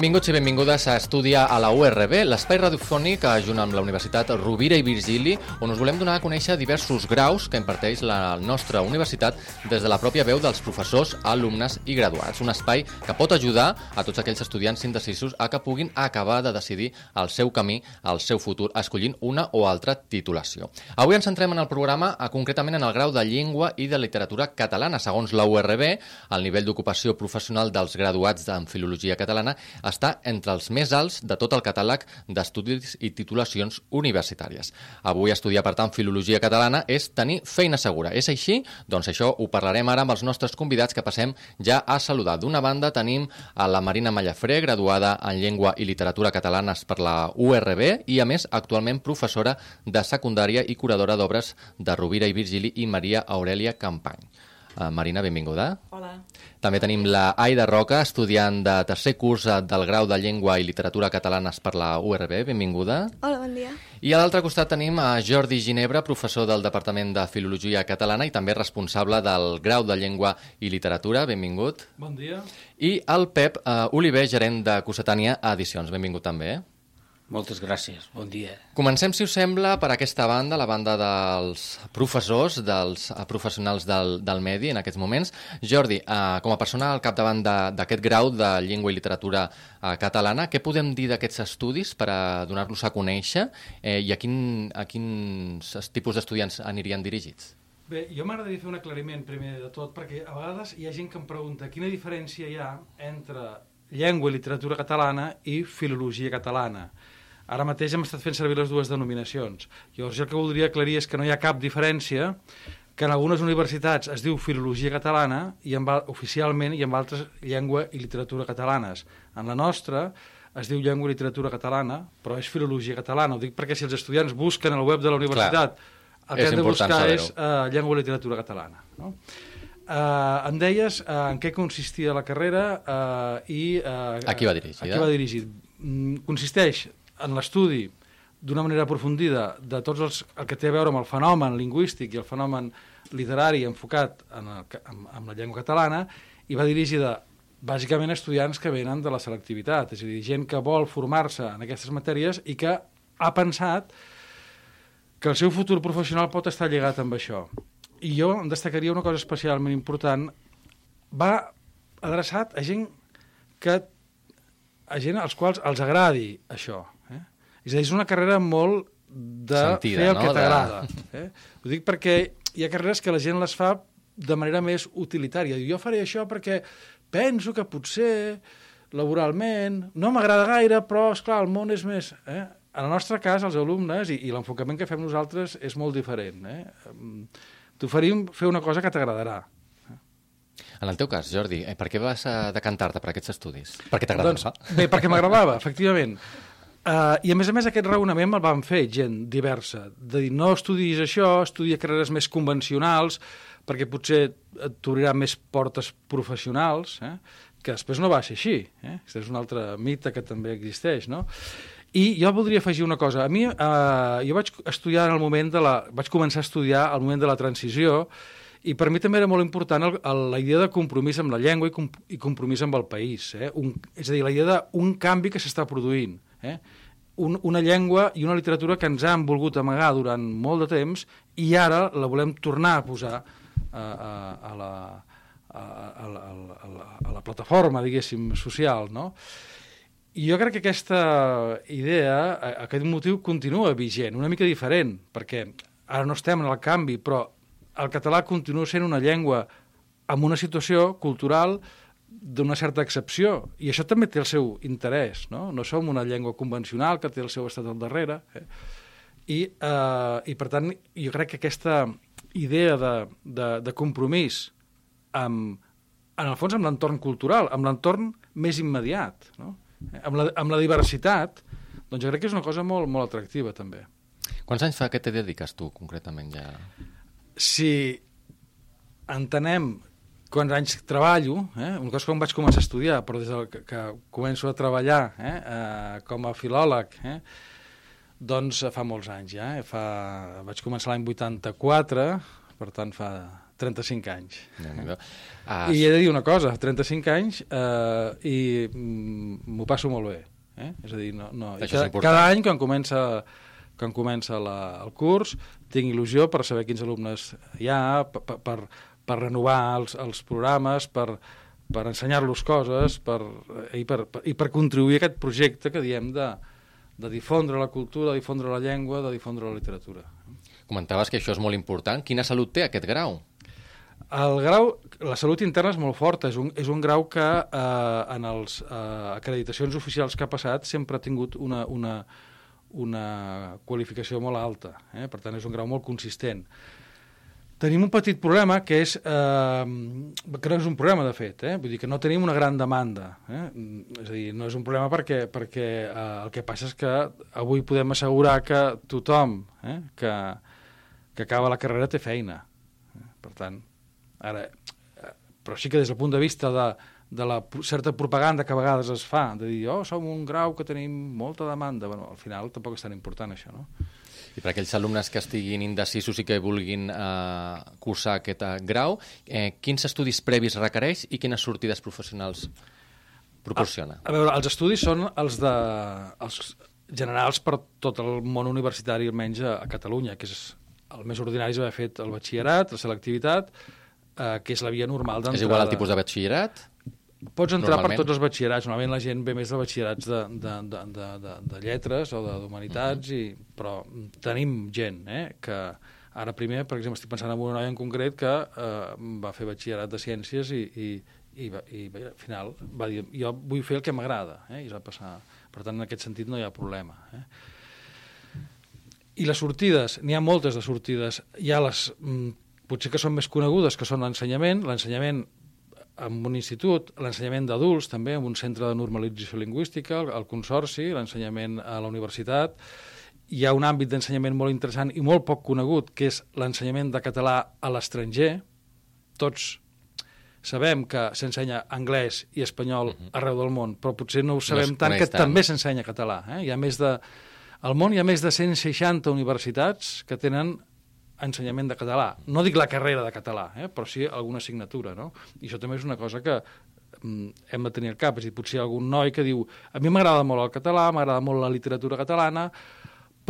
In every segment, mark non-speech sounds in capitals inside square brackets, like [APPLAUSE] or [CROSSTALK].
Benvinguts i benvingudes a Estudia a la URB, l'espai radiofònic junt amb la Universitat Rovira i Virgili, on us volem donar a conèixer diversos graus que imparteix la nostra universitat des de la pròpia veu dels professors, alumnes i graduats. Un espai que pot ajudar a tots aquells estudiants indecisos a que puguin acabar de decidir el seu camí, el seu futur, escollint una o altra titulació. Avui ens centrem en el programa, a, concretament en el grau de Llengua i de Literatura Catalana. Segons la URB, el nivell d'ocupació professional dels graduats en Filologia Catalana està entre els més alts de tot el catàleg d'estudis i titulacions universitàries. Avui estudiar, per tant, Filologia Catalana és tenir feina segura. És així? Doncs això ho parlarem ara amb els nostres convidats que passem ja a saludar. D'una banda tenim a la Marina Mallafré, graduada en Llengua i Literatura Catalanes per la URB i, a més, actualment professora de secundària i curadora d'obres de Rovira i Virgili i Maria Aurelia Campany. Uh, Marina, benvinguda. Hola. També tenim la Aida Roca, estudiant de tercer curs del grau de Llengua i Literatura Catalanes per la URB. Benvinguda. Hola, bon dia. I a l'altre costat tenim a Jordi Ginebra, professor del Departament de Filologia Catalana i també responsable del grau de Llengua i Literatura. Benvingut. Bon dia. I el Pep uh, Oliver, gerent de Cossetània Edicions. Benvingut també. Moltes gràcies, bon dia. Comencem, si us sembla, per aquesta banda, la banda dels professors, dels eh, professionals del, del medi en aquests moments. Jordi, eh, com a persona al capdavant d'aquest grau de llengua i literatura eh, catalana, què podem dir d'aquests estudis per a donar-los a conèixer eh, i a, quin, a quins tipus d'estudiants anirien dirigits? Bé, jo m'agradaria fer un aclariment primer de tot, perquè a vegades hi ha gent que em pregunta quina diferència hi ha entre llengua i literatura catalana i filologia catalana. Ara mateix hem estat fent servir les dues denominacions. Llavors, jo el que voldria aclarir és que no hi ha cap diferència, que en algunes universitats es diu Filologia Catalana i en, oficialment i en altres Llengua i Literatura Catalanes. En la nostra es diu Llengua i Literatura Catalana, però és Filologia Catalana. Ho dic perquè si els estudiants busquen al web de la universitat, Clar, el que han de buscar és uh, Llengua i Literatura Catalana. No? Uh, em deies uh, en què consistia la carrera uh, i... Uh, a qui va dirigida? A qui va dirigit. Mm, consisteix en l'estudi d'una manera aprofundida de tots els, el que té a veure amb el fenomen lingüístic i el fenomen literari enfocat en, el, en, en la llengua catalana i va dirigida bàsicament estudiants que venen de la selectivitat, és a dir, gent que vol formar-se en aquestes matèries i que ha pensat que el seu futur professional pot estar lligat amb això. I jo en destacaria una cosa especialment important, va adreçat a gent que a gent als quals els agradi això, és a dir, és una carrera molt de Sentida, fer el no? que t'agrada. De... Eh? Ho dic perquè hi ha carreres que la gent les fa de manera més utilitària. Jo faré això perquè penso que potser laboralment no m'agrada gaire, però, és clar el món és més... Eh? En el nostre cas, els alumnes, i, i l'enfocament que fem nosaltres és molt diferent. Eh? T'oferim fer una cosa que t'agradarà. En el teu cas, Jordi, eh, per què vas decantar-te per aquests estudis? Perquè t'agradava? Doncs, bé, perquè m'agradava, efectivament. Uh, I a més a més aquest raonament el van fer gent diversa, de dir no estudis això, estudia carreres més convencionals perquè potser et t'obriran més portes professionals, eh? que després no va ser així. Eh? Aquest és un altre mite que també existeix, no? I jo voldria afegir una cosa. A mi, eh, jo vaig estudiar en el moment de la... vaig començar a estudiar al moment de la transició i per mi també era molt important el, el, la idea de compromís amb la llengua i, com, i compromís amb el país. Eh? Un, és a dir, la idea d'un canvi que s'està produint. Eh? Un, una llengua i una literatura que ens han volgut amagar durant molt de temps i ara la volem tornar a posar a, a, a, la, a, a, la, a, la, a la plataforma, diguéssim, social, no? I jo crec que aquesta idea, aquest motiu, continua vigent, una mica diferent, perquè ara no estem en el canvi, però el català continua sent una llengua amb una situació cultural d'una certa excepció, i això també té el seu interès, no? No som una llengua convencional que té el seu estat al darrere, eh? I, eh, i per tant jo crec que aquesta idea de, de, de compromís amb, en el fons amb l'entorn cultural, amb l'entorn més immediat, no? Eh, amb, la, amb la diversitat, doncs jo crec que és una cosa molt, molt atractiva també. Quants anys fa que te dediques tu concretament ja? Si entenem quants anys treballo, eh? una cosa com vaig començar a estudiar, però des que, que començo a treballar eh? Eh, com a filòleg, eh? doncs fa molts anys ja. Eh? Fa... Vaig començar l'any 84, per tant fa 35 anys. [LAUGHS] Ah, I he de dir una cosa, 35 anys eh, i mm, m'ho passo molt bé. Eh? És a dir, no, no. Això és cada, cada any quan comença, quan comença la, el curs tinc il·lusió per saber quins alumnes hi ha, per, per, per, renovar els, els programes, per, per ensenyar-los coses per, i, per, per, i per contribuir a aquest projecte que diem de, de difondre la cultura, de difondre la llengua, de difondre la literatura. Comentaves que això és molt important. Quina salut té aquest grau? El grau, la salut interna és molt forta, és un, és un grau que eh, en les eh, acreditacions oficials que ha passat sempre ha tingut una, una, una qualificació molt alta, eh? per tant és un grau molt consistent. Tenim un petit problema que és, eh, que no és un problema de fet, eh? vull dir que no tenim una gran demanda, eh? és a dir, no és un problema perquè, perquè eh, el que passa és que avui podem assegurar que tothom eh? que, que acaba la carrera té feina, eh? per tant, Ara, eh, però sí que des del punt de vista de, de la certa propaganda que a vegades es fa, de dir, oh, som un grau que tenim molta demanda, bueno, al final tampoc és tan important això, no? I per aquells alumnes que estiguin indecisos i que vulguin eh, cursar aquest eh, grau, eh, quins estudis previs requereix i quines sortides professionals proporciona? A veure, els estudis són els de els generals per tot el món universitari, almenys a, a Catalunya, que és el més ordinari és haver fet el batxillerat, la selectivitat, eh, que és la via normal d'entrada. És igual el tipus de batxillerat? Pots entrar per tots els batxillerats. Normalment la gent ve més de batxillerats de, de, de, de, de, de lletres o de- d'humanitats, Mhm. i però tenim gent eh, que ara primer, per exemple, estic pensant en una noia en concret que eh, va fer batxillerat de ciències i, i, i, va, i al final va dir jo vull fer el que m'agrada eh, i es va passar. Per tant, en aquest sentit no hi ha problema. Eh. I les sortides, n'hi ha moltes de sortides. Hi ha les, mm, potser que són més conegudes, que són l'ensenyament, l'ensenyament en un institut, l'ensenyament d'adults també, en un centre de normalització lingüística, el, el consorci, l'ensenyament a la universitat. Hi ha un àmbit d'ensenyament molt interessant i molt poc conegut, que és l'ensenyament de català a l'estranger. Tots sabem que s'ensenya anglès i espanyol arreu del món, però potser no ho sabem es tant que tant. també s'ensenya català. Eh? Hi ha més de... Al món hi ha més de 160 universitats que tenen ensenyament de català. No dic la carrera de català, eh? però sí alguna assignatura. No? I això també és una cosa que mm, hem de tenir al cap. És a dir, potser hi ha algun noi que diu a mi m'agrada molt el català, m'agrada molt la literatura catalana,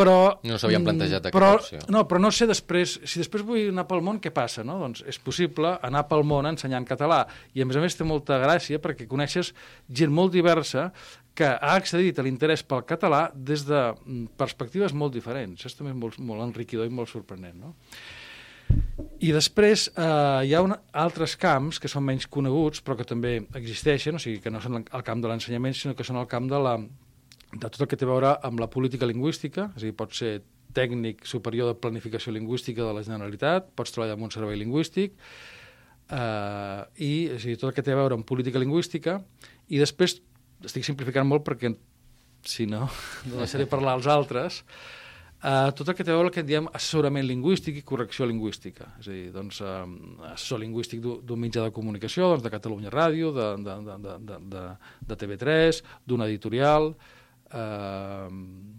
però... No s'havien mm, plantejat aquesta però, opció. No, però no sé després, si després vull anar pel món, què passa? No? Doncs és possible anar pel món ensenyant català. I a més a més té molta gràcia perquè coneixes gent molt diversa que ha accedit a l'interès pel català des de mm, perspectives molt diferents. Això també és molt, molt enriquidor i molt sorprenent. No? I després eh, hi ha un, altres camps que són menys coneguts però que també existeixen, o sigui que no són el camp de l'ensenyament sinó que són el camp de, la, de tot el que té a veure amb la política lingüística, és a dir, pot ser tècnic superior de planificació lingüística de la Generalitat, pots treballar en un servei lingüístic, eh, i és a dir, tot el que té a veure amb política lingüística, i després, estic simplificant molt perquè si no, [LAUGHS] no deixaré parlar als altres, Uh, tot el que té a veure que en diem assessorament lingüístic i correcció lingüística. És a dir, doncs, uh, assessor lingüístic d'un mitjà de comunicació, doncs, de Catalunya Ràdio, de, de, de, de, de, de TV3, d'un editorial, uh,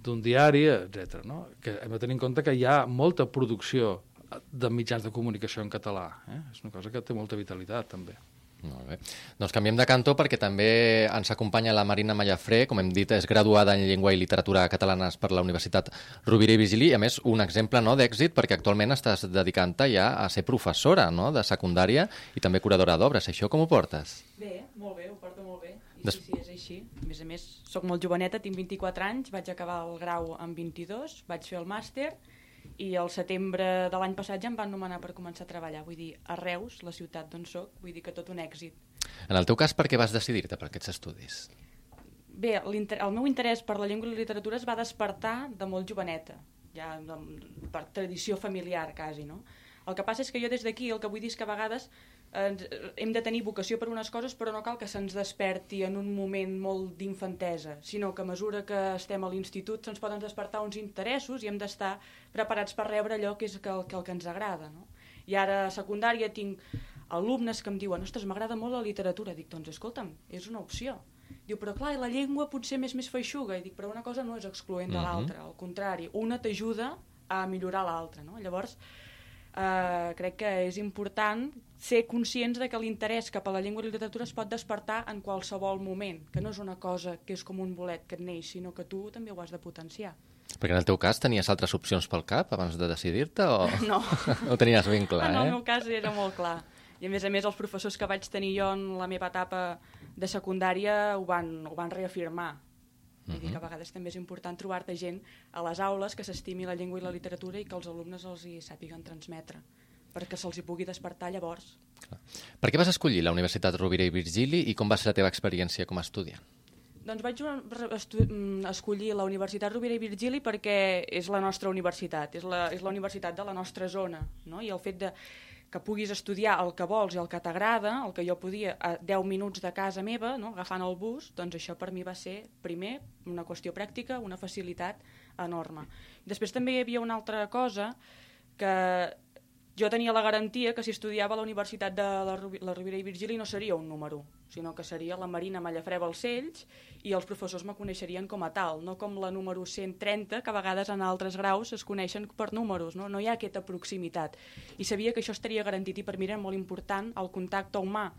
d'un diari, etc. No? Que hem de tenir en compte que hi ha molta producció de mitjans de comunicació en català. Eh? És una cosa que té molta vitalitat, també. Molt bé. Doncs canviem de cantó perquè també ens acompanya la Marina Mallafré, com hem dit, és graduada en Llengua i Literatura Catalanes per la Universitat Rovira i Vigili, i a més un exemple no, d'èxit perquè actualment estàs dedicant-te ja a ser professora no, de secundària i també curadora d'obres. Això com ho portes? Bé, molt bé, ho porto molt bé. I Des- sí, sí, és així. A més a més, sóc molt joveneta, tinc 24 anys, vaig acabar el grau amb 22, vaig fer el màster i al setembre de l'any passat ja em van nomenar per començar a treballar. Vull dir, a Reus, la ciutat d'on sóc, vull dir que tot un èxit. En el teu cas, per què vas decidir-te per aquests estudis? Bé, el meu interès per la llengua i la literatura es va despertar de molt joveneta, ja de, per tradició familiar, quasi, no? El que passa és que jo des d'aquí el que vull dir és que a vegades hem de tenir vocació per unes coses però no cal que se'ns desperti en un moment molt d'infantesa, sinó que a mesura que estem a l'institut se'ns poden despertar uns interessos i hem d'estar preparats per rebre allò que és que el, que el que ens agrada. No? I ara a secundària tinc alumnes que em diuen ostres, m'agrada molt la literatura. Dic, doncs escolta'm, és una opció. Diu, però clar, la llengua potser m'és més feixuga. I dic, però una cosa no és excloent de Mhm. l'altra, al contrari, una t'ajuda a millorar l'altra. No? Llavors, eh, crec que és important ser conscients de que l'interès cap a la llengua i la literatura es pot despertar en qualsevol moment, que no és una cosa que és com un bolet que et neix, sinó que tu també ho has de potenciar. Perquè en el teu cas tenies altres opcions pel cap abans de decidir-te o [LAUGHS] No. [LAUGHS] ho tenies ben clar, en el eh? meu cas era molt clar. I a més a més els professors que vaig tenir jo en la meva etapa de secundària ho van, ho van reafirmar. Vull dir que a vegades també és important trobar-te gent a les aules que s'estimi la llengua i la literatura i que els alumnes els hi sàpiguen transmetre perquè se'ls hi pugui despertar llavors. Per què vas escollir la Universitat Rovira i Virgili i com va ser la teva experiència com a estudiant? Doncs vaig mm, escollir la Universitat Rovira i Virgili perquè és la nostra universitat, és la, és la universitat de la nostra zona, no? i el fet de que puguis estudiar el que vols i el que t'agrada, el que jo podia a 10 minuts de casa meva, no? agafant el bus, doncs això per mi va ser, primer, una qüestió pràctica, una facilitat enorme. Després també hi havia una altra cosa que jo tenia la garantia que si estudiava a la Universitat de la, Ru- la Rovira i Virgili no seria un número, sinó que seria la Marina Mallafrè Balcells i els professors me coneixerien com a tal, no com la número 130, que a vegades en altres graus es coneixen per números, no, no hi ha aquesta proximitat. I sabia que això estaria garantit i per mi era molt important el contacte humà,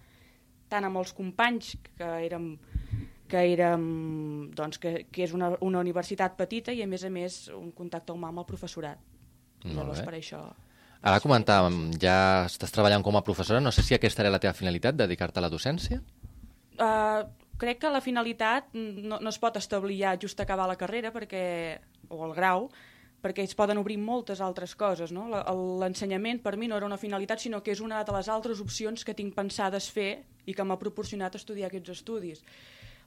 tant amb els companys, que érem que érem, doncs, que, que és una, una universitat petita i a més a més un contacte humà amb el professorat. Molt Llavors bé. per això Ara comentàvem, ja estàs treballant com a professora, no sé si aquesta era la teva finalitat, dedicar-te a la docència? Uh, crec que la finalitat no, no es pot establir ja just acabar la carrera perquè, o el grau perquè es poden obrir moltes altres coses. No? L'ensenyament per mi no era una finalitat, sinó que és una de les altres opcions que tinc pensades fer i que m'ha proporcionat estudiar aquests estudis.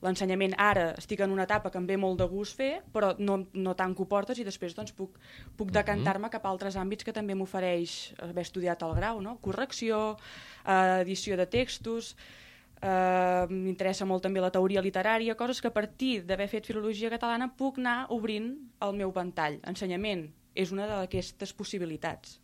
L'ensenyament ara estic en una etapa que em ve molt de gust fer, però no, no tanco portes i després doncs, puc, puc decantar-me cap a altres àmbits que també m'ofereix haver estudiat el grau, no? correcció, eh, edició de textos, eh, m'interessa molt també la teoria literària, coses que a partir d'haver fet filologia catalana puc anar obrint el meu ventall. Ensenyament és una d'aquestes possibilitats.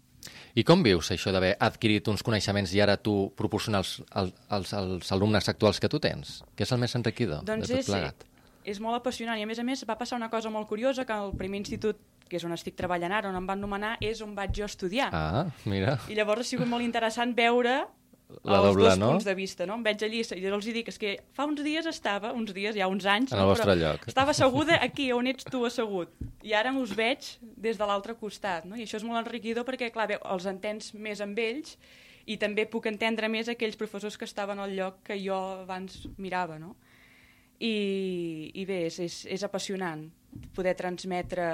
I com vius això d'haver adquirit uns coneixements i ara tu proporcionar als, als, als, alumnes actuals que tu tens? Què és el més enriquidor Doncs de tot és, plegat? és molt apassionant i a més a més va passar una cosa molt curiosa que el primer institut que és on estic treballant ara, on em van nomenar, és on vaig jo estudiar. Ah, mira. I llavors ha sigut molt interessant veure La els doble, dos no? punts de vista, no? Em veig allí i els hi dic, és que fa uns dies estava, uns dies, ja uns anys, En el no? vostre Però lloc. estava asseguda [LAUGHS] aquí, on ets tu assegut. I ara us veig des de l'altre costat, no? I això és molt enriquidor perquè, clar, veu, els entens més amb ells i també puc entendre més aquells professors que estaven al lloc que jo abans mirava, no? I, i bé, és, és, és apassionant poder transmetre,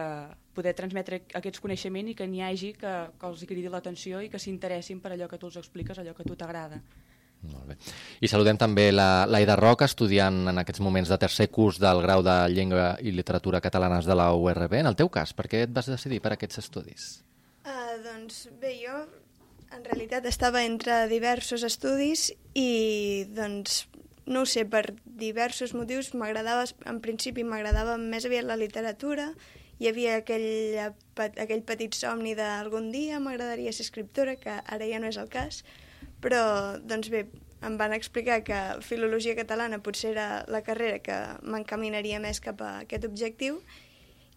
poder transmetre aquests coneixements i que n'hi hagi que, que els cridi l'atenció i que s'interessin per allò que tu els expliques, allò que a tu t'agrada. Molt bé. I saludem també la l'Aida Roca, estudiant en aquests moments de tercer curs del grau de Llengua i Literatura Catalanes de la URB. En el teu cas, per què et vas decidir per aquests estudis? Uh, doncs bé, jo en realitat estava entre diversos estudis i doncs no ho sé, per diversos motius m'agradava, en principi m'agradava més aviat la literatura, hi havia aquell, aquell petit somni d'algun dia m'agradaria ser escriptora, que ara ja no és el cas, però doncs bé, em van explicar que filologia catalana potser era la carrera que m'encaminaria més cap a aquest objectiu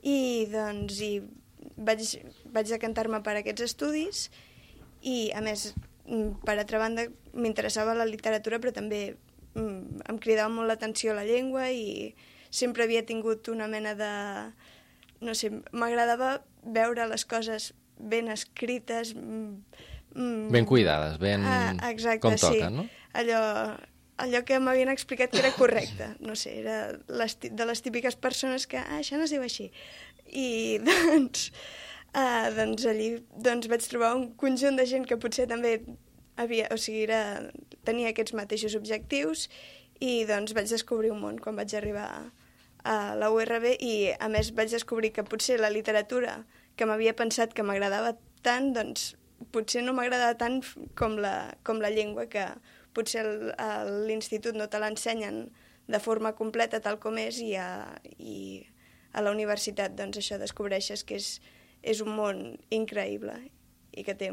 i doncs i vaig, vaig decantar-me per aquests estudis i a més mm, per altra banda m'interessava la literatura però també mm, em cridava molt l'atenció la llengua i sempre havia tingut una mena de no sé, m'agradava veure les coses ben escrites mm, mm, Ben cuidades, ben... Ah, exacte, com sí. toca, no? Allò, allò que m'havien explicat que era correcte. No sé, era les, de les típiques persones que, ah, això no es diu així. I [LAUGHS] doncs, ah, doncs allí doncs vaig trobar un conjunt de gent que potser també havia, o sigui, era, tenia aquests mateixos objectius i doncs vaig descobrir un món quan vaig arribar a la URB i a més vaig descobrir que potser la literatura que m'havia pensat que m'agradava tant, doncs potser no m'agradava tant com la, com la llengua, que potser a l'institut no te l'ensenyen de forma completa tal com és i a, i a la universitat doncs això descobreixes que és, és un món increïble i que té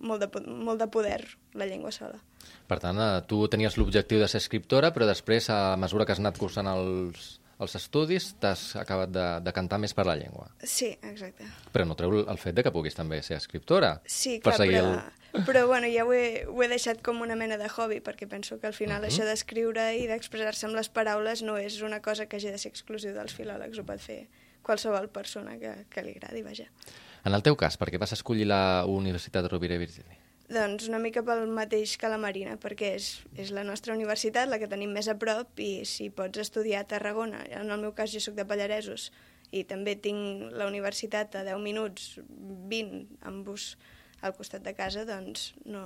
molt de, molt de poder la llengua sola. Per tant, eh, tu tenies l'objectiu de ser escriptora, però després, a mesura que has anat cursant els, els estudis t'has acabat de, de cantar més per la llengua. Sí, exacte. Però no treu el fet de que puguis també ser escriptora. Sí, per clar, seguir però, el... però bueno, ja ho he, ho he deixat com una mena de hobby, perquè penso que al final uh -huh. això d'escriure i d'expressar-se amb les paraules no és una cosa que hagi de ser exclusiu dels filòlegs, ho pot fer qualsevol persona que, que li agradi, vaja. En el teu cas, per què vas escollir la Universitat Rovira i Virgili? Doncs una mica pel mateix que la Marina, perquè és, és la nostra universitat, la que tenim més a prop, i si pots estudiar a Tarragona, en el meu cas jo sóc de Pallaresos, i també tinc la universitat a 10 minuts, 20 en bus al costat de casa, doncs no,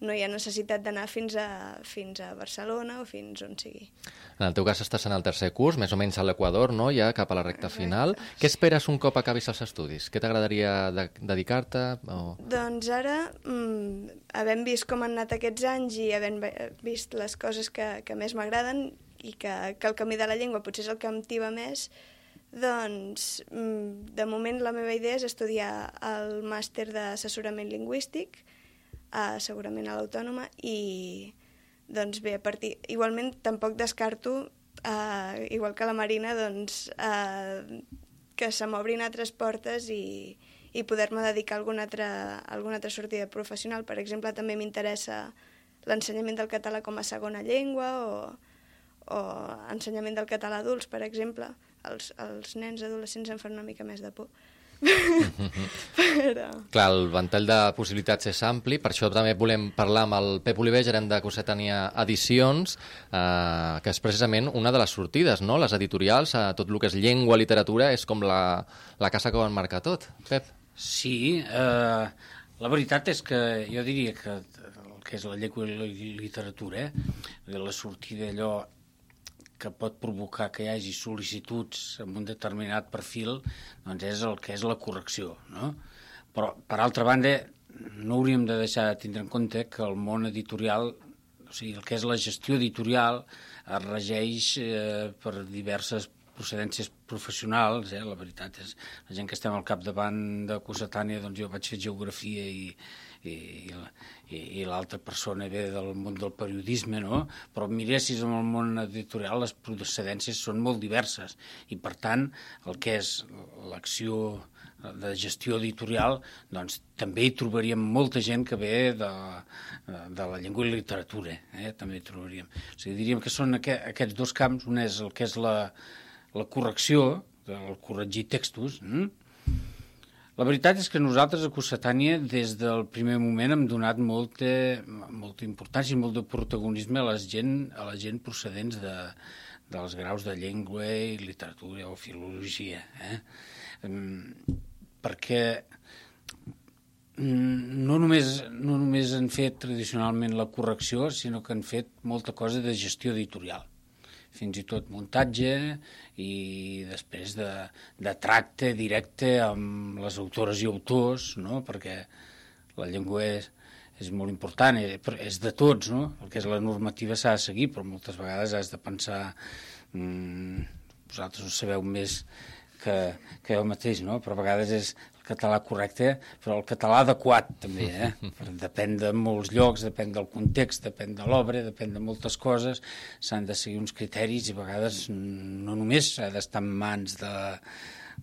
no hi ha necessitat d'anar fins, a, fins a Barcelona o fins on sigui. En el teu cas estàs en el tercer curs, més o menys a l'Equador, no? ja cap a la recta final. Què esperes un cop acabis els estudis? Què t'agradaria de dedicar-te? O... Doncs ara, mmm, havent vist com han anat aquests anys i havent vist les coses que, que més m'agraden i que, que el camí de la llengua potser és el que em tiba més, doncs, mm, de moment la meva idea és estudiar el màster d'assessorament lingüístic, uh, segurament a l'Autònoma, i doncs bé, a partir... Igualment tampoc descarto, uh, igual que la Marina, doncs, uh, que se m'obrin altres portes i, i poder-me dedicar a alguna altra, a alguna altra sortida professional. Per exemple, també m'interessa l'ensenyament del català com a segona llengua o, o ensenyament del català adults, per exemple. Els, els nens adolescents em fan una mica més de por. Però... Clar, el ventall de possibilitats és ampli, per això també volem parlar amb el Pep Oliver, gerent de Cossetania Edicions, eh, que és precisament una de les sortides, no? Les editorials, a tot el que és llengua, literatura, és com la, la casa que ho enmarca tot. Pep? Sí, eh, la veritat és que jo diria que el que és la llengua i la literatura, eh, la sortida allò que pot provocar que hi hagi sol·licituds amb un determinat perfil, doncs és el que és la correcció, no? Però, per altra banda, no hauríem de deixar de tindre en compte que el món editorial, o sigui, el que és la gestió editorial, es regeix eh, per diverses procedències professionals, eh? la veritat és, la gent que estem al capdavant de Cossetània, doncs jo vaig fer geografia i, i, i, i l'altra persona ve del món del periodisme, no? Però miressis en el món editorial les procedències són molt diverses i, per tant, el que és l'acció de gestió editorial, doncs també hi trobaríem molta gent que ve de, de la llengua i literatura, eh? també hi trobaríem. O sigui, diríem que són aqu aquests dos camps, un és el que és la, la correcció, el corregir textos, hm? La veritat és que nosaltres a Cossetània des del primer moment hem donat molta, molta importància i molt de protagonisme a, les gent, a la gent procedents de, dels graus de llengua i literatura o filologia. Eh? Perquè no només, no només han fet tradicionalment la correcció, sinó que han fet molta cosa de gestió editorial fins i tot muntatge i després de, de tracte directe amb les autores i autors, no? perquè la llengua és, és molt important, eh, és de tots, no? el que és la normativa s'ha de seguir, però moltes vegades has de pensar, mmm, vosaltres ho sabeu més que, que jo mateix, no? però a vegades és català correcte, però el català adequat també, eh? [LAUGHS] depèn de molts llocs, depèn del context, depèn de l'obra, depèn de moltes coses, s'han de seguir uns criteris i a vegades no només s'ha d'estar en mans de,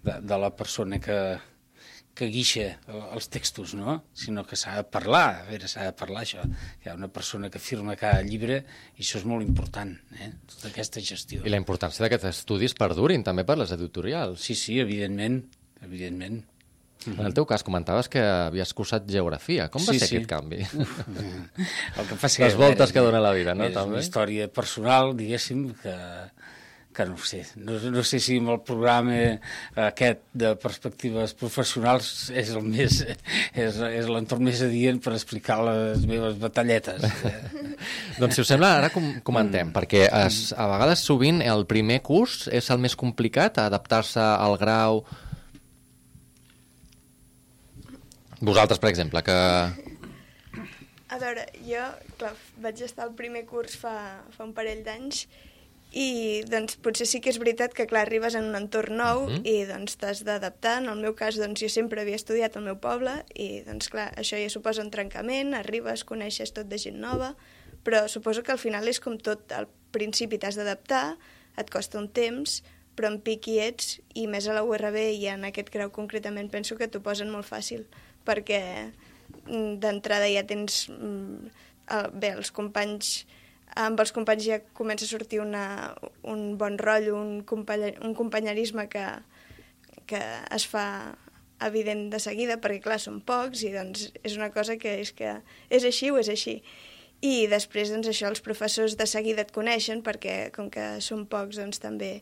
de, de la persona que, que guixa els textos, no? sinó que s'ha de parlar, a veure, s'ha de parlar això. Hi ha una persona que firma cada llibre i això és molt important, eh? tota aquesta gestió. I la importància d'aquests estudis perdurin també per les editorials. Sí, sí, evidentment, evidentment. En el teu cas comentaves que havies cursat geografia. Com va sí, ser sí. aquest canvi? El que passa [LAUGHS] Les voltes que dona la vida, no? És També? una història personal, diguéssim, que, que no sé, no, no sé si amb el programa aquest de perspectives professionals és el més, és, és l'entorn més adient per explicar les meves batalletes. [LAUGHS] doncs si us sembla, ara com comentem, mm. perquè es, a vegades sovint el primer curs és el més complicat, adaptar-se al grau Vosaltres, per exemple, que... A veure, jo, clar, vaig estar al primer curs fa, fa un parell d'anys i doncs potser sí que és veritat que clar, arribes en un entorn nou uh mhm. -huh. i doncs t'has d'adaptar. En el meu cas doncs jo sempre havia estudiat al meu poble i doncs clar, això ja suposa un trencament, arribes, coneixes tot de gent nova, però suposo que al final és com tot, al principi t'has d'adaptar, et costa un temps, però en pic hi ets, i més a la URB i en aquest grau concretament penso que t'ho posen molt fàcil, perquè mm, d'entrada ja tens... mm, el- Bé, els companys amb els companys ja comença a sortir una, un bon rotllo, un, companya, un companyerisme que, que es fa evident de seguida, perquè clar, són pocs i doncs és una cosa que és que és així o és així. I després, doncs això, els professors de seguida et coneixen perquè com que són pocs, doncs també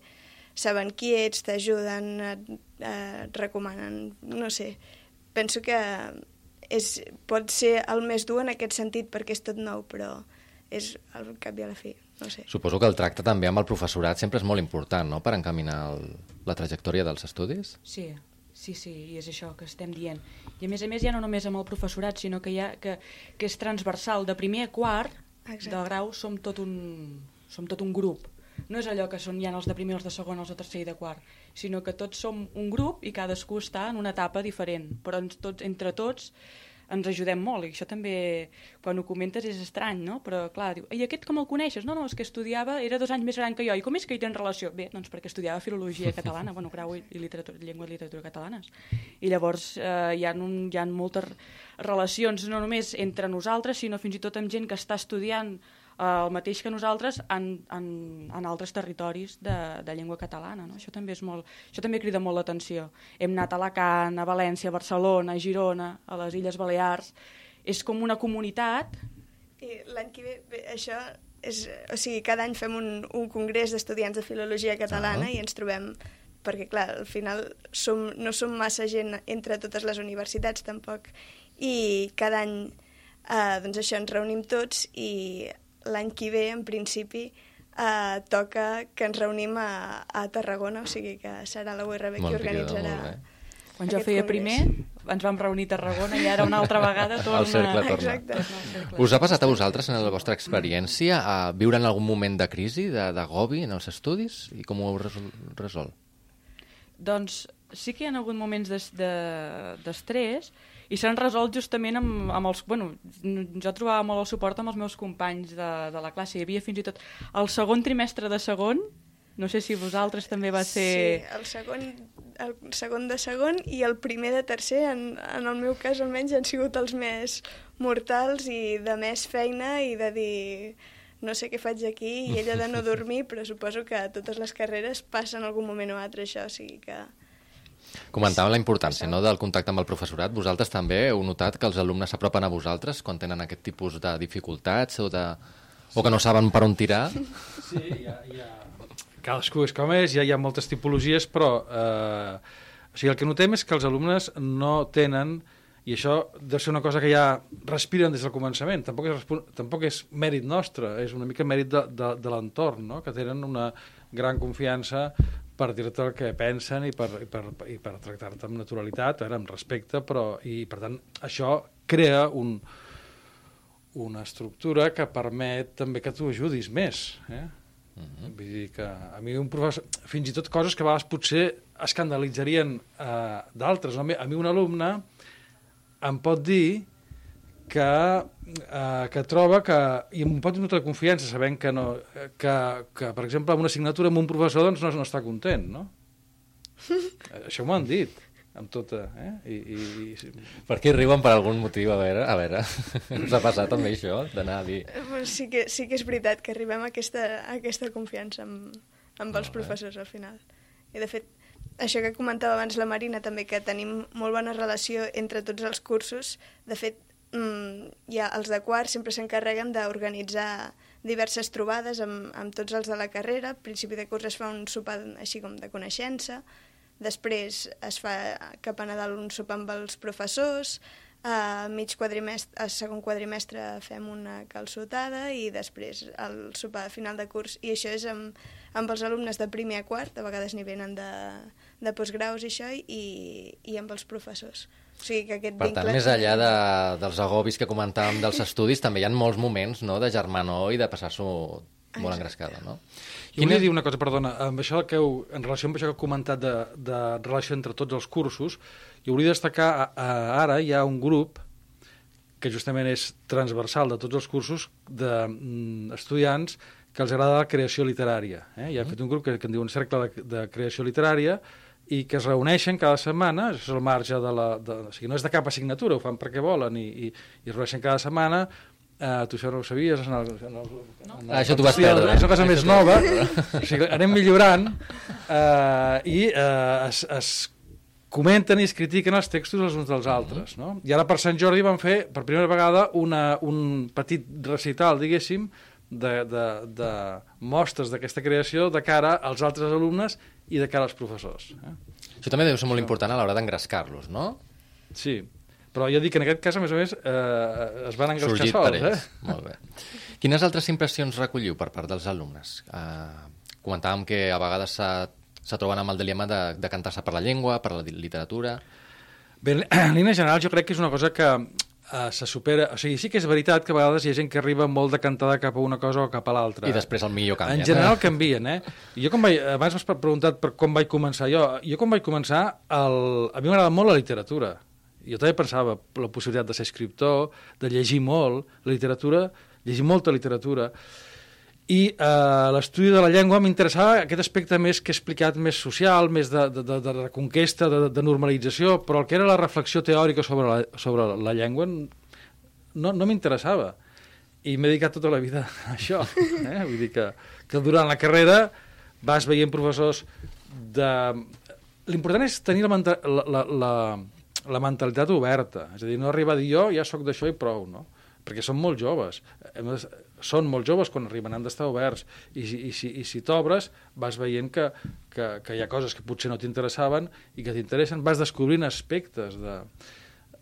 saben qui ets, t'ajuden, et, et recomanen, no sé. Penso que és, pot ser el més dur en aquest sentit perquè és tot nou, però és al cap i a la fi, no sé. Suposo que el tracte també amb el professorat sempre és molt important, no?, per encaminar el, la trajectòria dels estudis. Sí, sí, sí, i és això que estem dient. I a més a més ja no només amb el professorat, sinó que, ha, que, que és transversal. De primer a quart Exacte. del grau som tot, un, som tot un grup. No és allò que són ja els de primer, els de segon, els de tercer i de quart, sinó que tots som un grup i cadascú està en una etapa diferent, però ens tots, entre tots ens ajudem molt, i això també, quan ho comentes, és estrany, no? Però, clar, diu, i aquest com el coneixes? No, no, és que estudiava, era dos anys més gran que jo, i com és que hi tenen relació? Bé, doncs perquè estudiava filologia catalana, [LAUGHS] bueno, grau i, i literatura, llengua i literatura catalanes. I llavors eh, hi, ha un, hi ha moltes relacions, no només entre nosaltres, sinó fins i tot amb gent que està estudiant el mateix que nosaltres en, en, en altres territoris de, de llengua catalana. No? Això també és molt, això també crida molt l'atenció. Hem anat a Alacant, a València, a Barcelona, a Girona, a les Illes Balears. És com una comunitat I l'any que ve, bé, això és... O sigui, cada any fem un, un congrés d'estudiants de filologia catalana Ah. i ens trobem perquè, clar, al final som, no som massa gent entre totes les universitats, tampoc, i cada any, eh, doncs això, ens reunim tots i l'any que ve, en principi, eh, toca que ens reunim a, a Tarragona, o sigui que serà la URB qui organitzarà... molt bé. Quan jo feia congrés. primer, ens vam reunir a Tarragona i ara una altra vegada torna... El cercle torna. Exacte. Us ha passat a vosaltres, en la vostra experiència, a viure en algun moment de crisi, de- d'agobi en els estudis? I com ho heu resol resolt? Doncs sí que hi ha hagut moments d'es- de- d'estrès de, i s'han resolt justament amb, amb els... Bueno, jo trobava molt el suport amb els meus companys de, de la classe. Hi havia fins i tot el segon trimestre de segon, no sé si vosaltres també va ser... Sí, el segon, el segon de segon i el primer de tercer, en, en el meu cas almenys, han sigut els més mortals i de més feina i de dir no sé què faig aquí i ella de no [LAUGHS] dormir, però suposo que a totes les carreres passen en algun moment o altre això, o sigui que... Comentàvem la importància no, del contacte amb el professorat. Vosaltres també heu notat que els alumnes s'apropen a vosaltres quan tenen aquest tipus de dificultats o, de... o que no saben per on tirar? Sí, hi ha, hi ha... Cadascú és com és, ja hi ha moltes tipologies, però eh, o sigui, el que notem és que els alumnes no tenen, i això deu ser una cosa que ja respiren des del començament, tampoc és, tampoc és mèrit nostre, és una mica mèrit de, de, de l'entorn, no? que tenen una gran confiança per dir-te el que pensen i per, i per, i per tractar-te amb naturalitat, ara, amb respecte, però, i per tant això crea un, una estructura que permet també que tu ajudis més. Eh? Uh -huh. Vull dir que a mi un professor... Fins i tot coses que a vegades potser escandalitzarien eh, d'altres. No? A mi- A mi un alumne em pot dir que, eh, que troba que... I em pot tota confiança, sabent que, no, que, que, per exemple, amb una assignatura amb un professor doncs, no, no està content, no? [LAUGHS] Això m'ho han dit, amb tota... Eh? I, i, i, Per què riuen per algun motiu? A veure, a veure. [LAUGHS] Us ha passat també això, d'anar a dir... Eh, pues Sí que, sí que és veritat que arribem a aquesta, a aquesta confiança amb, amb els professors al final. I de fet, això que comentava abans la Marina també, que tenim molt bona relació entre tots els cursos. De fet, mm, ja els de quart sempre s'encarreguen d'organitzar diverses trobades amb, amb tots els de la carrera. Al principi de curs es fa un sopar així com de coneixença, després es fa cap a Nadal un sopar amb els professors, a mig quadrimestre, a segon quadrimestre fem una calçotada i després el sopar de final de curs. I això és amb, amb els alumnes de primer a quart, a vegades n'hi venen de, de postgraus i això, i, i amb els professors. O sigui que aquest Per tant, vincle més enllà de, dels agobis que comentàvem dels estudis, també hi ha molts moments no, de germanor i de passar-s'ho molt engrescada, no? Jo volia dir una cosa, perdona, amb això que heu, en relació amb això que heu comentat de, de relació entre tots els cursos, jo volia destacar, a, a, ara hi ha un grup que justament és transversal de tots els cursos d'estudiants que els agrada la creació literària. Eh? I han fet un grup que, que en diuen Cercle de, de Creació Literària i que es reuneixen cada setmana, és el marge de la... De, o sigui, no és de cap assignatura, ho fan perquè volen, i, i, i es reuneixen cada setmana, Uh, tu això no ho sabies? En el, en el, no. en el, ah, això t'ho vas perdre. És una cosa més nova. o sigui, anem millorant uh, i uh, es, es comenten i es critiquen els textos els uns dels altres. No? I ara per Sant Jordi van fer per primera vegada una, un petit recital, diguéssim, de, de, de mostres d'aquesta creació de cara als altres alumnes i de cara als professors. Eh? Això també deu ser molt important a l'hora d'engrescar-los, no? Sí, però jo dic que en aquest cas, a més a més, eh, es van engrescar sols. Eh? Molt bé. Quines altres impressions recolliu per part dels alumnes? Eh, comentàvem que a vegades se troben amb el dilema de, de cantar-se per la llengua, per la literatura... Bé, en línia general jo crec que és una cosa que uh, se supera... O sigui, sí que és veritat que a vegades hi ha gent que arriba molt de cantada cap a una cosa o cap a l'altra. I després el millor canvia. En general canvien, eh? Jo com vaig, abans m'has preguntat per com vaig començar jo. Jo com vaig començar, el, a mi m'agrada molt la literatura jo també pensava la possibilitat de ser escriptor, de llegir molt, la literatura, llegir molta literatura, i eh, l'estudi de la llengua m'interessava aquest aspecte més que he explicat, més social, més de, de, de, de reconquesta, de, de normalització, però el que era la reflexió teòrica sobre la, sobre la llengua no, no m'interessava. I m'he dedicat tota la vida a això. [LAUGHS] Eh? Vull dir que, que durant la carrera vas veient professors de... L'important és tenir la, la, la, la, la mentalitat oberta. És a dir, no arriba a dir jo ja sóc d'això i prou, no? Perquè són molt joves. Són molt joves quan arriben, han d'estar oberts. I, i, si, i si t'obres, vas veient que, que, que hi ha coses que potser no t'interessaven i que t'interessen, vas descobrint aspectes de...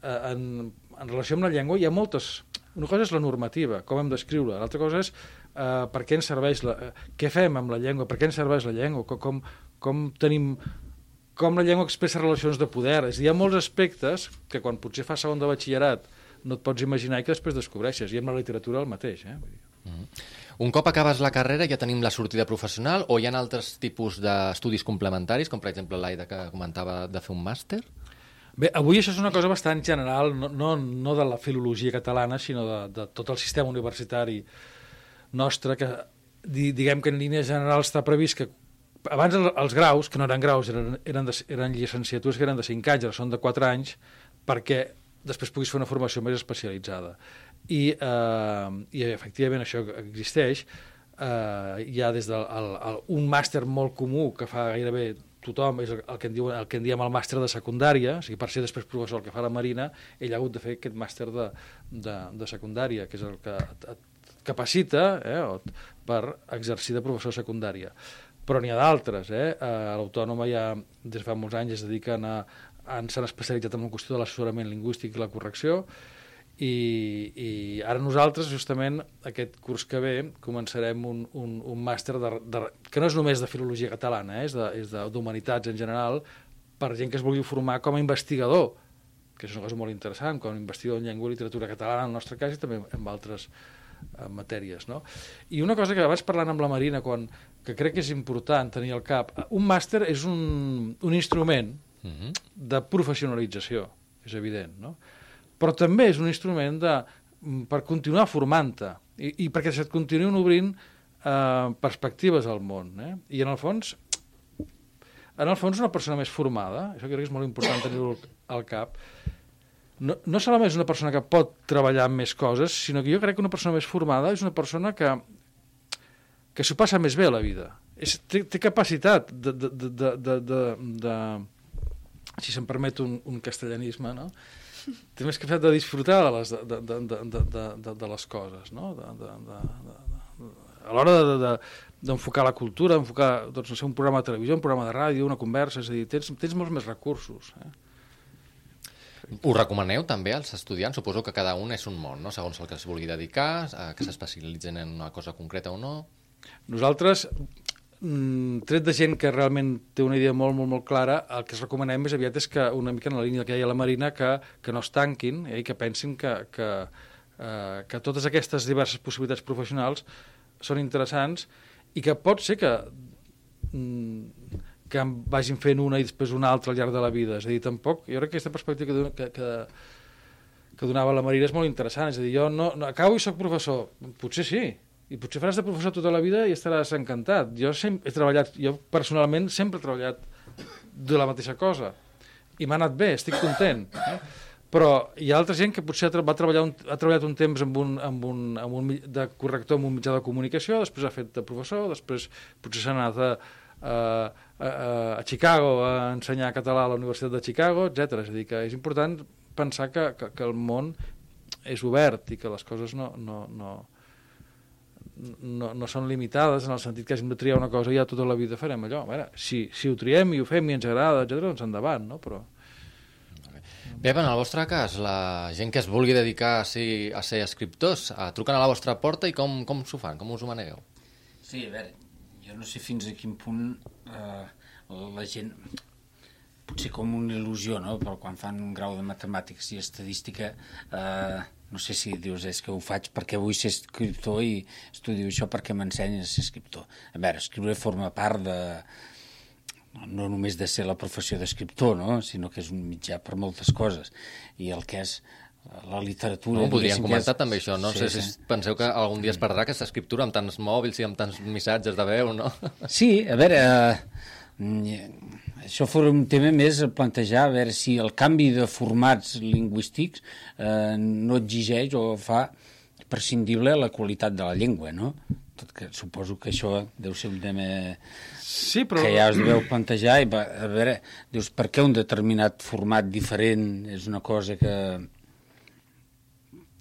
Eh, en, en relació amb la llengua hi ha moltes... Una cosa és la normativa, com hem d'escriure, l'altra cosa és eh, per què ens serveix la, eh, què fem amb la llengua, per què ens serveix la llengua, com, com tenim com la llengua expressa relacions de poder. És dir, hi ha molts aspectes que quan potser fas segon de batxillerat no et pots imaginar i que després descobreixes. I amb la literatura el mateix. Eh? Mm -hmm. Un cop acabes la carrera ja tenim la sortida professional o hi ha altres tipus d'estudis complementaris, com per exemple l'Aida que comentava de fer un màster? Bé, avui això és una cosa bastant general, no, no, no de la filologia catalana, sinó de, de tot el sistema universitari nostre, que diguem que en línia general està previst que abans els graus, que no eren graus, eren, eren, de, eren llicenciatures que eren de 5 anys, ara són de 4 anys, perquè després puguis fer una formació més especialitzada. I, eh, i efectivament això existeix. Eh, hi ha des del el, el, un màster molt comú que fa gairebé tothom, és el, el, que en diuen, el que en diem el màster de secundària, o sigui, per ser després professor el que fa la Marina, ell ha hagut de fer aquest màster de, de, de secundària, que és el que et, et capacita eh, per exercir de professor secundària però n'hi ha d'altres. Eh? A l'Autònoma ja des de fa molts anys es dediquen a, s'han especialitzat en la qüestió de l'assessorament lingüístic i la correcció i, i ara nosaltres justament aquest curs que ve començarem un, un, un màster de, de, que no és només de filologia catalana, eh? és d'humanitats en general per gent que es vulgui formar com a investigador que és una cosa molt interessant, com a investigador en llengua i literatura catalana en el nostre cas i també en altres eh, matèries. No? I una cosa que abans parlant amb la Marina, quan, que crec que és important tenir al cap. Un màster és un, un instrument mhm. -huh. de professionalització, és evident, no? Però també és un instrument de, per continuar formant-te i, i perquè se't continuïn obrint eh, perspectives al món. Eh? I en el fons, en el fons una persona més formada, això crec que és molt important tenir-ho al cap, no, no solament és una persona que pot treballar amb més coses, sinó que jo crec que una persona més formada és una persona que que s'ho passa més bé a la vida. És, té, té capacitat de, de, de, de, de, de, de si se'm permet un, un castellanisme, no? Té més capacitat de disfrutar de les, de, de, de, de, de, de, de les coses, no? De, de, de, de, de, a l'hora d'enfocar de, de, la cultura, enfocar doncs, no sé, un programa de televisió, un programa de ràdio, una conversa, és a dir, tens, tens molts més recursos. Eh? Ho recomaneu també als estudiants? Suposo que cada un és un món, no? segons el que es vulgui dedicar, que s'especialitzen en una cosa concreta o no. Nosaltres, mm, tret de gent que realment té una idea molt, molt, molt clara, el que es recomanem més aviat és que una mica en la línia que hi ha la Marina, que, que no es tanquin eh, i que pensin que, que, eh, que totes aquestes diverses possibilitats professionals són interessants i que pot ser que, mm, que vagin fent una i després una altra al llarg de la vida. És a dir, tampoc, jo crec que aquesta perspectiva que, que, que, que donava la Marina és molt interessant. És a dir, jo no, no acabo i sóc professor. Potser sí, I potser faràs de professor tota la vida i estaràs encantat. Jo he treballat, jo personalment sempre he treballat de la mateixa cosa. I m'ha anat bé, estic content. Eh? Però hi ha altra gent que potser va treballar un, ha treballat un temps amb un, amb un, amb un de corrector en un mitjà de comunicació, després ha fet de professor, després potser s'ha anat a, a, a, a Chicago a ensenyar català a la Universitat de Chicago, etc. És a dir, que és important pensar que, que, que el món és obert i que les coses no, no, no, no, no són limitades en el sentit que si hem de triar una cosa ja tota la vida farem allò. A veure, si, si ho triem i ho fem i ens agrada, etc doncs endavant, no? Però... Pep, en el vostre cas, la gent que es vulgui dedicar a ser, a ser escriptors, a truquen a la vostra porta i com, com s'ho fan? Com us ho manegueu? Sí, a veure, jo no sé fins a quin punt eh, la gent potser com una il·lusió, no? però quan fan un grau de matemàtics i estadística eh, no sé si dius és que ho faig perquè vull ser escriptor i estudio això perquè m'ensenyes a ser escriptor. A veure, escriure forma part de, no només de ser la professió d'escriptor, no? sinó que és un mitjà per moltes coses. I el que és la literatura... No, podríem comentar és... també això. No sí, sé si sí. penseu que algun dia es perdrà aquesta escriptura amb tants mòbils i amb tants missatges de veu, no? Sí, a veure... Eh, això fos un tema més a plantejar, a veure si el canvi de formats lingüístics eh, no exigeix o fa prescindible la qualitat de la llengua, no? Tot que suposo que això deu ser un tema sí, però... que ja us deveu plantejar i a veure, dius, per què un determinat format diferent és una cosa que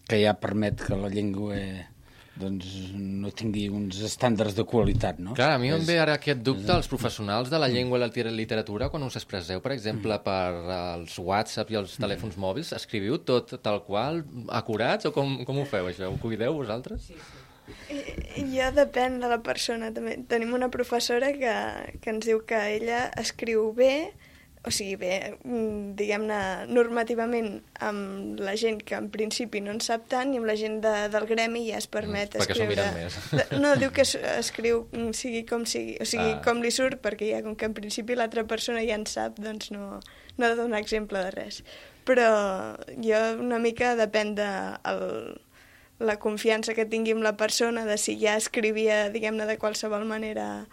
que ja permet que la llengua doncs no tingui uns estàndards de qualitat, no? Clar, a mi em ve ara aquest dubte als professionals de la llengua i la literatura quan us expresseu, per exemple, mm. per els WhatsApp i els telèfons mòbils, escriviu tot tal qual, acurats, o com, com ho feu, això? Ho cuideu vosaltres? Sí, sí. Jo depèn de la persona, també. Tenim una professora que, que ens diu que ella escriu bé, o sigui, bé, mm, diguem-ne, normativament amb la gent que en principi no en sap tant i amb la gent de, del gremi ja es permet mm, escriure... més. No, diu que escriu mm, sigui com sigui, o sigui, ah. com li surt, perquè ja com que en principi l'altra persona ja en sap, doncs no, no ha de donar exemple de res. Però jo una mica depèn de el, la confiança que tingui amb la persona, de si ja escrivia, diguem-ne, de qualsevol manera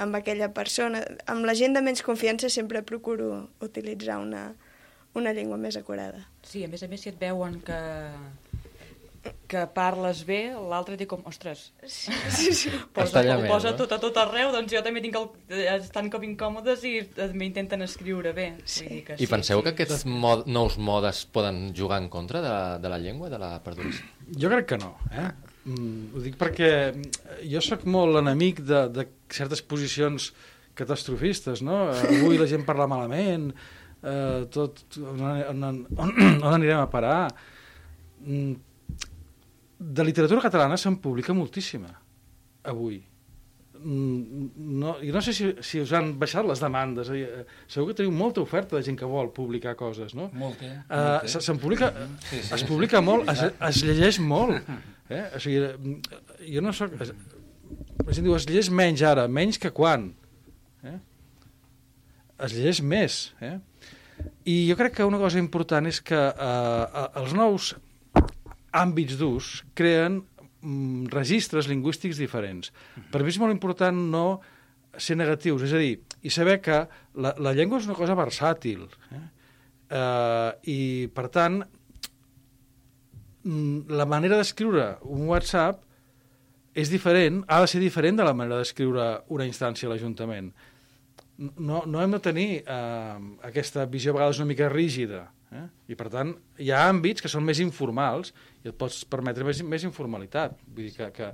amb aquella persona. Amb la gent de menys confiança sempre procuro utilitzar una, una llengua més acurada. Sí, a més a més, si et veuen que, que parles bé, l'altre té com, ostres, sí, sí, sí. posa, ho posa tot a tot arreu, doncs jo també tinc el, estan com incòmodes i també intenten escriure bé. Sí. Vull dir que I sí, penseu sí. que aquests mod, nous modes poden jugar en contra de, de la llengua, de la perduració? Jo crec que no, eh? Mm, ho dic perquè jo sóc molt enemic de, de certes posicions catastrofistes, no? Avui la gent parla malament, eh, tot, on, on, on, [CLEARS THROAT] on anirem a parar? Mm, de literatura catalana se'n publica moltíssima, avui. Mm, no, jo no sé si, si us han baixat les demandes. Eh? Segur que teniu molta oferta de gent que vol publicar coses, no? Molta. Uh, se'n publica, sí, sí. es publica molt, es, es llegeix molt. [LAUGHS] Eh? O sigui, jo no soc... La gent diu, es llegeix menys ara, menys que quan? Eh? Es llegeix més. Eh? I jo crec que una cosa important és que eh, els nous àmbits d'ús creen mm, registres lingüístics diferents. Per mi és molt important no ser negatius, és a dir, i saber que la, la llengua és una cosa versàtil. Eh? Uh, I, per tant, Mm, la manera d'escriure un WhatsApp és diferent, ha de ser diferent de la manera d'escriure una instància a l'Ajuntament. No, no hem de tenir eh, aquesta visió a vegades una mica rígida. Eh? I, per tant, hi ha àmbits que són més informals i et pots permetre més, més informalitat. Vull dir que, que,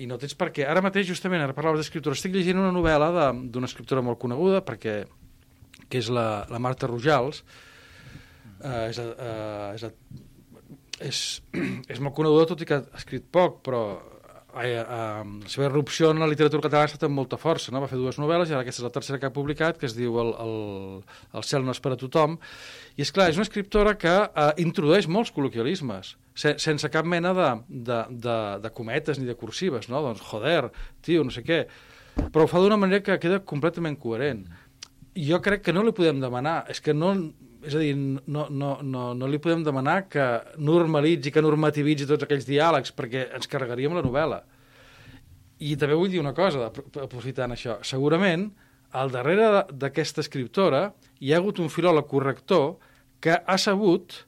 I no tens per què. Ara mateix, justament, ara parlaves d'escriptura, estic llegint una novel·la d'una escriptora molt coneguda, perquè que és la, la Marta Rojals, eh, és, eh, és és, és molt coneguda, tot i que ha escrit poc, però la seva erupció en la literatura catalana ha estat amb molta força. No? Va fer dues novel·les i ara aquesta és la tercera que ha publicat, que es diu El, el, el cel no és per a tothom. I és clar, és una escriptora que eh, introdueix molts col·loquialismes, se, sense cap mena de, de, de, de cometes ni de cursives, no? Doncs, joder, tio, no sé què. Però ho fa d'una manera que queda completament coherent. Jo crec que no li podem demanar, és que no, és a dir, no, no, no, no li podem demanar que normalitzi, que normativitzi tots aquells diàlegs, perquè ens carregaríem la novel·la. I també vull dir una cosa, apro- aprofitant això. Segurament, al darrere d'aquesta escriptora hi ha hagut un filòleg corrector que ha sabut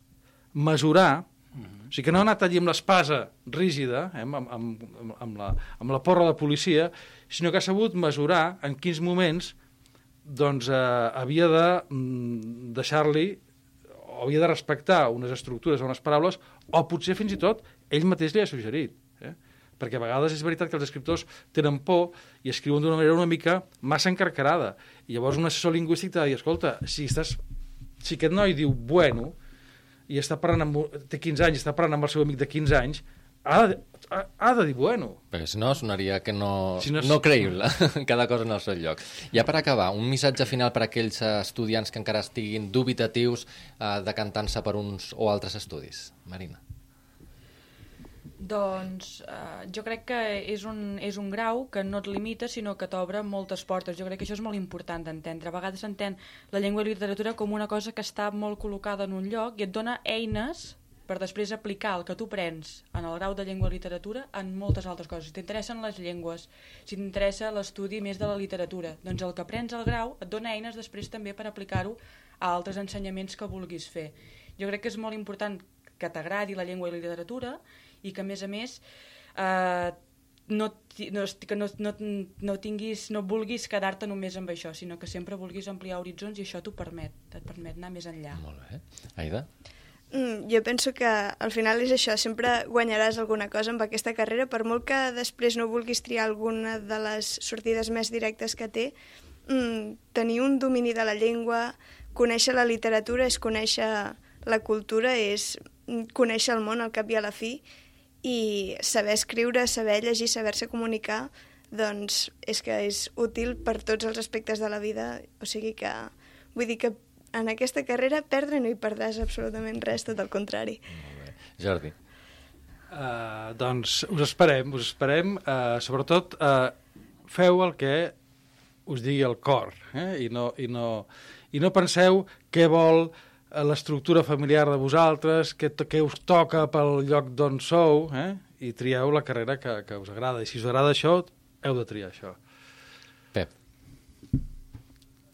mesurar, o sigui que no ha anat allí amb l'espasa rígida, eh, amb, amb, amb, amb, la, amb la porra de policia, sinó que ha sabut mesurar en quins moments doncs, eh, havia de mm, deixar-li havia de respectar unes estructures o unes paraules, o potser fins i tot ell mateix li ha suggerit. Eh? Perquè a vegades és veritat que els escriptors tenen por i escriuen d'una manera una mica massa encarcarada. I llavors un assessor lingüístic t'ha de dir, escolta, si, estàs, si aquest noi diu bueno i està parlant amb, té 15 anys, està parlant amb el seu amic de 15 anys, ha de, ha, ha de dir bueno. Perquè si no, sonaria que no, Si no no, és- no creïble, [LAUGHS] cada cosa en el seu lloc. Ja per acabar, un missatge final per a aquells eh, estudiants que encara estiguin dubitatius eh, decantant-se per uns o altres estudis. Marina. Doncs eh, jo crec que és un, és un grau que no et limita, sinó que t'obre moltes portes. Jo crec que això és molt important d'entendre. A vegades s'entén la llengua i la literatura com una cosa que està molt col·locada en un lloc i et dona eines per després aplicar el que tu prens en el grau de llengua i literatura en moltes altres coses. Si t'interessen les llengües, si t'interessa l'estudi més de la literatura, doncs el que prens al grau et dona eines després també per aplicar-ho a altres ensenyaments que vulguis fer. Jo crec que és molt important que t'agradi la llengua i la literatura i que a més a més eh, no, no, que no, no, no, tinguis, no vulguis quedar-te només amb això, sinó que sempre vulguis ampliar horitzons i això t'ho permet, et permet anar més enllà. Molt bé. Aida? Mm, jo penso que al final és això, sempre guanyaràs alguna cosa amb aquesta carrera, per molt que després no vulguis triar alguna de les sortides més directes que té, mm, tenir un domini de la llengua, conèixer la literatura és conèixer la cultura, és conèixer el món al cap i a la fi, i saber escriure, saber llegir, saber-se comunicar, doncs és que és útil per tots els aspectes de la vida, o sigui que vull dir que en aquesta carrera perdre no hi perdràs absolutament res, tot el contrari. Molt bé. Jordi? Uh, doncs us esperem, us esperem. Uh, sobretot, uh, feu el que us digui el cor eh? I, no, i, no, i no penseu què vol l'estructura familiar de vosaltres, què, què us toca pel lloc d'on sou, eh? i trieu la carrera que, que us agrada. I si us agrada això, heu de triar això. Pep?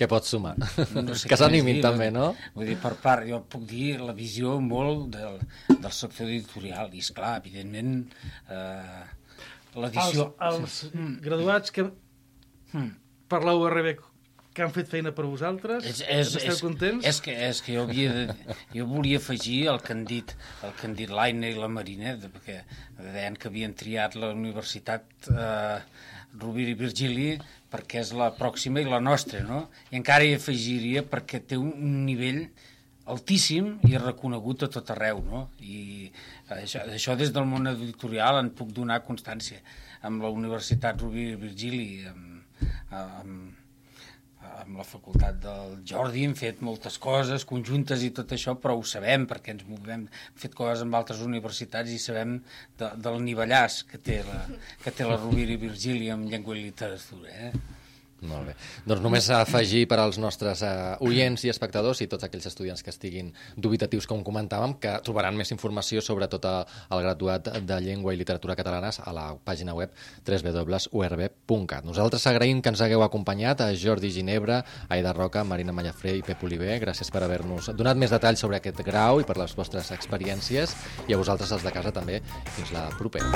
Què pots sumar? No sé [LAUGHS] que s'animin també, no? Vull dir, per part, jo puc dir la visió molt del, del sector editorial, i esclar, evidentment, eh, l'edició... Els, els graduats que Mm. per la URB que han fet feina per vosaltres, És, és, esteu és, contents? És que, és que jo, havia de, jo volia afegir el que han dit, el que han dit l'Aina i la Marina, perquè deien que havien triat la Universitat eh, Rovira i Virgili perquè és la pròxima i la nostra, no? I encara hi afegiria perquè té un, nivell altíssim i reconegut a tot arreu, no? I això, això des del món editorial en puc donar constància. Amb la Universitat Rovira i Virgili, amb, amb, amb la facultat del Jordi hem fet moltes coses conjuntes i tot això, però ho sabem perquè ens movem, hem fet coses amb altres universitats i sabem de, del nivellàs que té la, que té la Rovira i Virgili amb llengua i literatura. Eh? Molt bé. Doncs només afegir per als nostres uh, oients i espectadors i tots aquells estudiants que estiguin dubitatius, com comentàvem, que trobaran més informació sobre tot el, el graduat de Llengua i Literatura Catalanes a la pàgina web www.urb.cat. Nosaltres agraïm que ens hagueu acompanyat a Jordi Ginebra, Aida Roca, Marina Mallafré i Pep Oliver. Gràcies per haver-nos donat més detalls sobre aquest grau i per les vostres experiències i a vosaltres, els de casa, també. Fins la propera.